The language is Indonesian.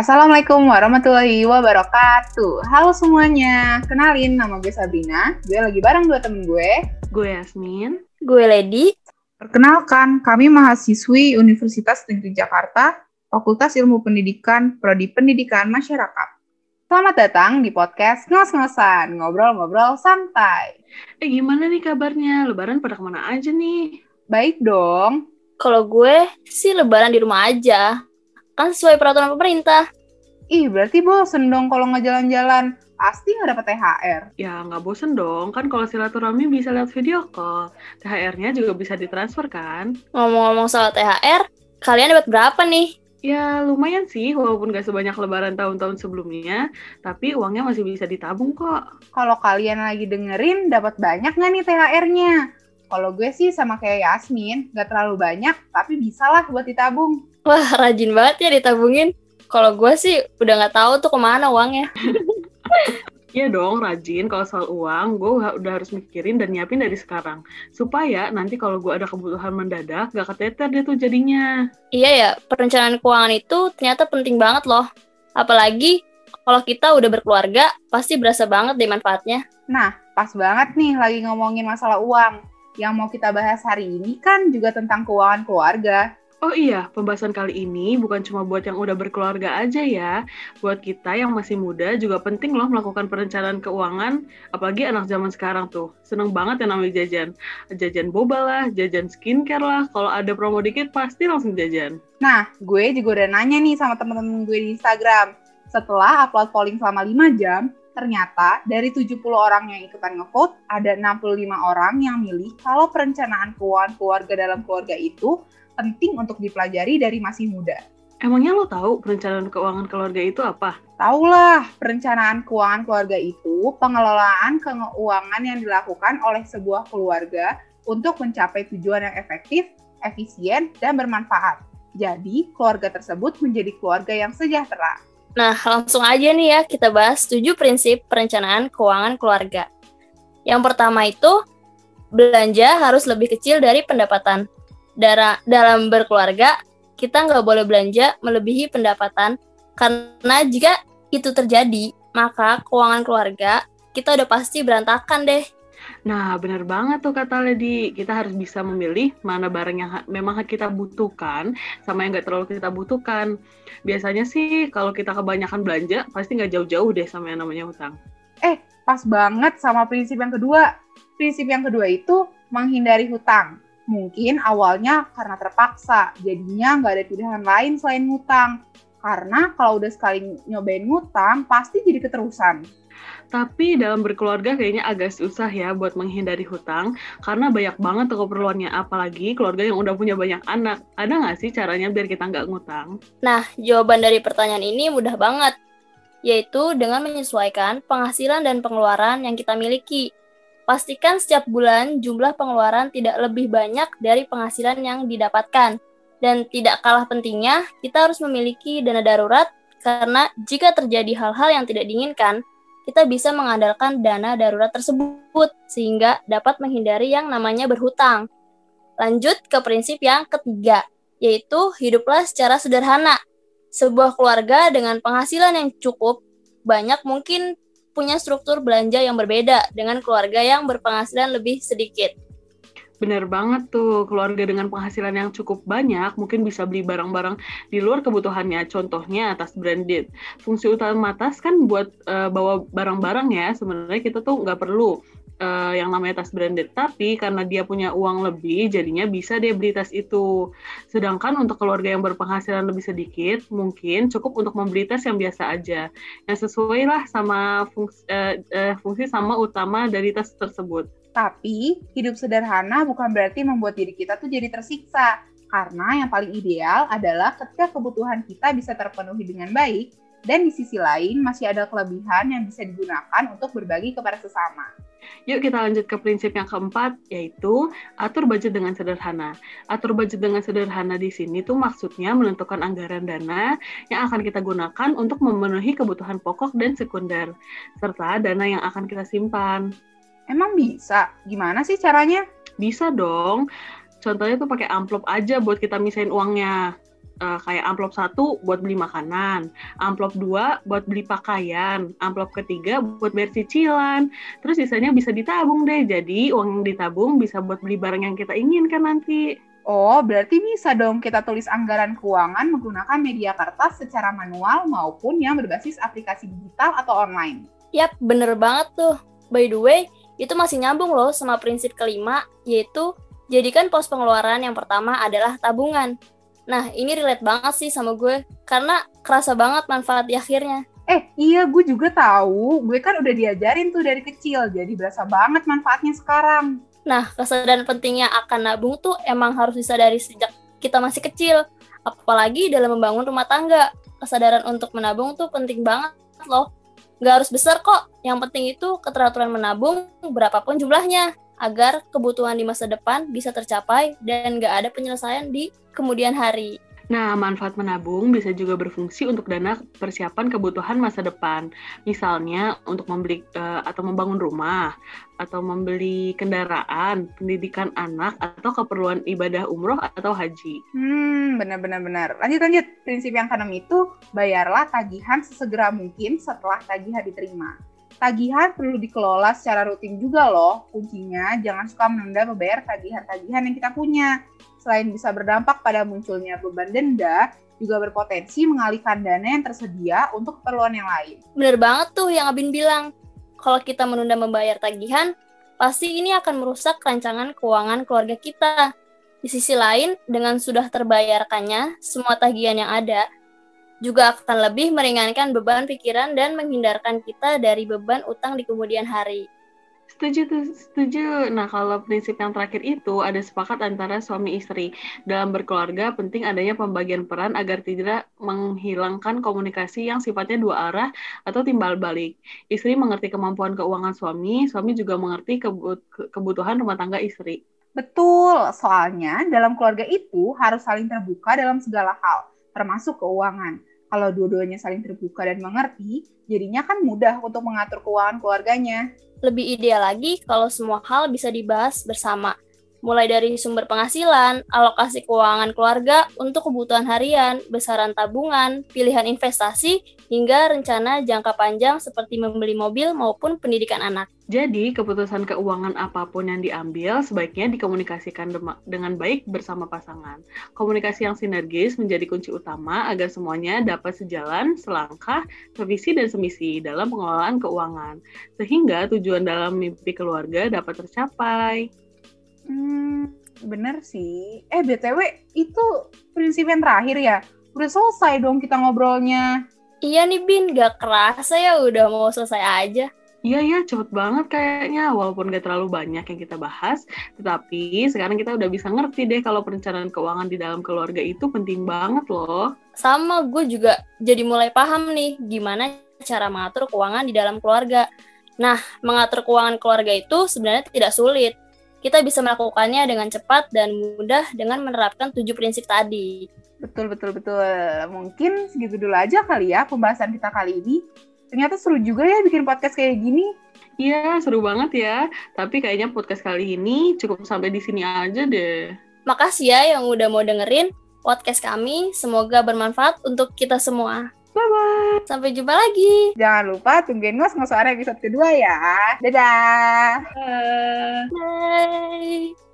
Assalamualaikum warahmatullahi wabarakatuh. Halo semuanya, kenalin nama gue Sabrina. Gue lagi bareng dua temen gue. Gue Yasmin. Gue Lady. Perkenalkan, kami mahasiswi Universitas Negeri Jakarta, Fakultas Ilmu Pendidikan, Prodi Pendidikan Masyarakat. Selamat datang di podcast Ngos-Ngosan, ngobrol-ngobrol santai. Eh gimana nih kabarnya? Lebaran pada ke mana aja nih? Baik dong. Kalau gue sih lebaran di rumah aja. Kan sesuai peraturan pemerintah. Ih, berarti bosen dong kalau nggak jalan-jalan. Pasti nggak dapat THR. Ya nggak bosen dong, kan kalau silaturahmi bisa lihat video call. THR-nya juga bisa ditransfer kan? Ngomong-ngomong soal THR, kalian dapat berapa nih? Ya lumayan sih, walaupun gak sebanyak lebaran tahun-tahun sebelumnya, tapi uangnya masih bisa ditabung kok. Kalau kalian lagi dengerin, dapat banyak nggak nih THR-nya? Kalau gue sih sama kayak Yasmin, nggak terlalu banyak, tapi bisa lah buat ditabung. Wah, rajin banget ya ditabungin. Kalau gue sih udah nggak tahu tuh ke mana uangnya. Iya dong, rajin. Kalau soal uang, gue udah harus mikirin dan nyiapin dari sekarang. Supaya nanti kalau gue ada kebutuhan mendadak, gak keteter deh tuh jadinya. Iya ya, perencanaan keuangan itu ternyata penting banget loh. Apalagi kalau kita udah berkeluarga, pasti berasa banget deh manfaatnya. Nah, pas banget nih lagi ngomongin masalah uang. Yang mau kita bahas hari ini kan juga tentang keuangan keluarga. Oh iya, pembahasan kali ini bukan cuma buat yang udah berkeluarga aja ya. Buat kita yang masih muda juga penting loh melakukan perencanaan keuangan, apalagi anak zaman sekarang tuh. Seneng banget yang namanya jajan. Jajan boba lah, jajan skincare lah, kalau ada promo dikit pasti langsung jajan. Nah, gue juga udah nanya nih sama temen-temen gue di Instagram. Setelah upload polling selama 5 jam, ternyata dari 70 orang yang ikutan ngevote, ada 65 orang yang milih kalau perencanaan keuangan keluarga dalam keluarga itu penting untuk dipelajari dari masih muda. Emangnya lo tahu perencanaan keuangan keluarga itu apa? Taulah, perencanaan keuangan keluarga itu pengelolaan keuangan yang dilakukan oleh sebuah keluarga untuk mencapai tujuan yang efektif, efisien, dan bermanfaat. Jadi, keluarga tersebut menjadi keluarga yang sejahtera. Nah, langsung aja nih ya kita bahas 7 prinsip perencanaan keuangan keluarga. Yang pertama itu, belanja harus lebih kecil dari pendapatan dalam berkeluarga, kita nggak boleh belanja melebihi pendapatan, karena jika itu terjadi, maka keuangan keluarga kita udah pasti berantakan deh. Nah, benar banget tuh kata Lady. Kita harus bisa memilih mana barang yang memang kita butuhkan sama yang nggak terlalu kita butuhkan. Biasanya sih kalau kita kebanyakan belanja, pasti nggak jauh-jauh deh sama yang namanya hutang. Eh, pas banget sama prinsip yang kedua. Prinsip yang kedua itu menghindari hutang. Mungkin awalnya karena terpaksa, jadinya nggak ada pilihan lain selain ngutang. Karena kalau udah sekali nyobain ngutang, pasti jadi keterusan. Tapi dalam berkeluarga kayaknya agak susah ya buat menghindari hutang, karena banyak banget tuh keperluannya, apalagi keluarga yang udah punya banyak anak. Ada nggak sih caranya biar kita nggak ngutang? Nah, jawaban dari pertanyaan ini mudah banget, yaitu dengan menyesuaikan penghasilan dan pengeluaran yang kita miliki. Pastikan setiap bulan jumlah pengeluaran tidak lebih banyak dari penghasilan yang didapatkan. Dan tidak kalah pentingnya, kita harus memiliki dana darurat karena jika terjadi hal-hal yang tidak diinginkan, kita bisa mengandalkan dana darurat tersebut sehingga dapat menghindari yang namanya berhutang. Lanjut ke prinsip yang ketiga, yaitu hiduplah secara sederhana. Sebuah keluarga dengan penghasilan yang cukup banyak mungkin punya struktur belanja yang berbeda dengan keluarga yang berpenghasilan lebih sedikit. Bener banget tuh, keluarga dengan penghasilan yang cukup banyak mungkin bisa beli barang-barang di luar kebutuhannya. Contohnya tas branded. Fungsi utama tas kan buat uh, bawa barang-barang ya, sebenarnya kita tuh nggak perlu uh, yang namanya tas branded. Tapi karena dia punya uang lebih, jadinya bisa dia beli tas itu. Sedangkan untuk keluarga yang berpenghasilan lebih sedikit, mungkin cukup untuk membeli tas yang biasa aja, yang sesuai lah sama fungsi, uh, uh, fungsi sama utama dari tas tersebut. Tapi hidup sederhana bukan berarti membuat diri kita tuh jadi tersiksa. Karena yang paling ideal adalah ketika kebutuhan kita bisa terpenuhi dengan baik, dan di sisi lain masih ada kelebihan yang bisa digunakan untuk berbagi kepada sesama. Yuk kita lanjut ke prinsip yang keempat, yaitu atur budget dengan sederhana. Atur budget dengan sederhana di sini tuh maksudnya menentukan anggaran dana yang akan kita gunakan untuk memenuhi kebutuhan pokok dan sekunder, serta dana yang akan kita simpan. Emang bisa? Gimana sih caranya? Bisa dong. Contohnya tuh pakai amplop aja buat kita misain uangnya. uh, kayak amplop satu buat beli makanan, amplop dua buat beli pakaian, amplop ketiga buat bayar cicilan, terus sisanya bisa ditabung deh. Jadi uang yang ditabung bisa buat beli barang yang kita inginkan nanti. Oh, berarti bisa dong kita tulis anggaran keuangan menggunakan media kertas secara manual maupun yang berbasis aplikasi digital atau online. Yap, bener banget tuh. By the way, itu masih nyambung loh sama prinsip kelima, yaitu jadikan pos pengeluaran yang pertama adalah tabungan. Nah, ini relate banget sih sama gue, karena kerasa banget manfaat di akhirnya. Eh, iya gue juga tahu. Gue kan udah diajarin tuh dari kecil, jadi berasa banget manfaatnya sekarang. Nah, kesadaran pentingnya akan nabung tuh emang harus disadari sejak kita masih kecil. Apalagi dalam membangun rumah tangga. Kesadaran untuk menabung tuh penting banget loh. Gak harus besar kok. Yang penting itu keteraturan menabung berapapun jumlahnya agar kebutuhan di masa depan bisa tercapai dan gak ada penyelesaian di kemudian hari. Nah, manfaat menabung bisa juga berfungsi untuk dana persiapan kebutuhan masa depan. Misalnya untuk membeli uh, atau membangun rumah, atau membeli kendaraan, pendidikan anak, atau keperluan ibadah umroh atau haji. Hmm, benar-benar benar. Lanjut lanjut. Prinsip yang keenam itu bayarlah tagihan sesegera mungkin setelah tagihan diterima. Tagihan perlu dikelola secara rutin juga loh. Kuncinya jangan suka menunda membayar tagihan-tagihan yang kita punya selain bisa berdampak pada munculnya beban denda, juga berpotensi mengalihkan dana yang tersedia untuk keperluan yang lain. Bener banget tuh yang Abin bilang. Kalau kita menunda membayar tagihan, pasti ini akan merusak rancangan keuangan keluarga kita. Di sisi lain, dengan sudah terbayarkannya semua tagihan yang ada, juga akan lebih meringankan beban pikiran dan menghindarkan kita dari beban utang di kemudian hari. Setuju tuh, setuju. Nah, kalau prinsip yang terakhir itu ada sepakat antara suami istri. Dalam berkeluarga penting adanya pembagian peran agar tidak menghilangkan komunikasi yang sifatnya dua arah atau timbal balik. Istri mengerti kemampuan keuangan suami, suami juga mengerti kebutuhan rumah tangga istri. Betul, soalnya dalam keluarga itu harus saling terbuka dalam segala hal, termasuk keuangan. Kalau dua-duanya saling terbuka dan mengerti, jadinya kan mudah untuk mengatur keuangan keluarganya. Lebih ideal lagi kalau semua hal bisa dibahas bersama, mulai dari sumber penghasilan, alokasi keuangan keluarga untuk kebutuhan harian, besaran tabungan, pilihan investasi, hingga rencana jangka panjang seperti membeli mobil maupun pendidikan anak. Jadi, keputusan keuangan apa pun yang diambil sebaiknya dikomunikasikan dengan baik bersama pasangan. Komunikasi yang sinergis menjadi kunci utama agar semuanya dapat sejalan, selangkah, sevisi, dan semisi dalam pengelolaan keuangan, sehingga tujuan dalam mimpi keluarga dapat tercapai. Hmm, bener sih. Eh, BTW, itu prinsip yang terakhir ya? Udah selesai dong kita ngobrolnya. Iya nih, Bin. Gak kerasa ya udah mau selesai aja. Iya ya cepet banget kayaknya walaupun gak terlalu banyak yang kita bahas, tetapi sekarang kita udah bisa ngerti deh kalau perencanaan keuangan di dalam keluarga itu penting banget loh. Sama gue juga jadi mulai paham nih gimana cara mengatur keuangan di dalam keluarga. Nah, mengatur keuangan keluarga itu sebenarnya tidak sulit. Kita bisa melakukannya dengan cepat dan mudah dengan menerapkan tujuh prinsip tadi. Betul, betul, betul. Mungkin segitu dulu aja kali ya pembahasan kita kali ini ternyata seru juga ya bikin podcast kayak gini. Iya, seru banget ya. Tapi kayaknya podcast kali ini cukup sampai di sini aja deh. Makasih ya yang udah mau dengerin podcast kami. Semoga bermanfaat untuk kita semua. Bye-bye. Sampai jumpa lagi. Jangan lupa tungguin ngos-ngos suara episode kedua ya. Dadah. Bye. Bye.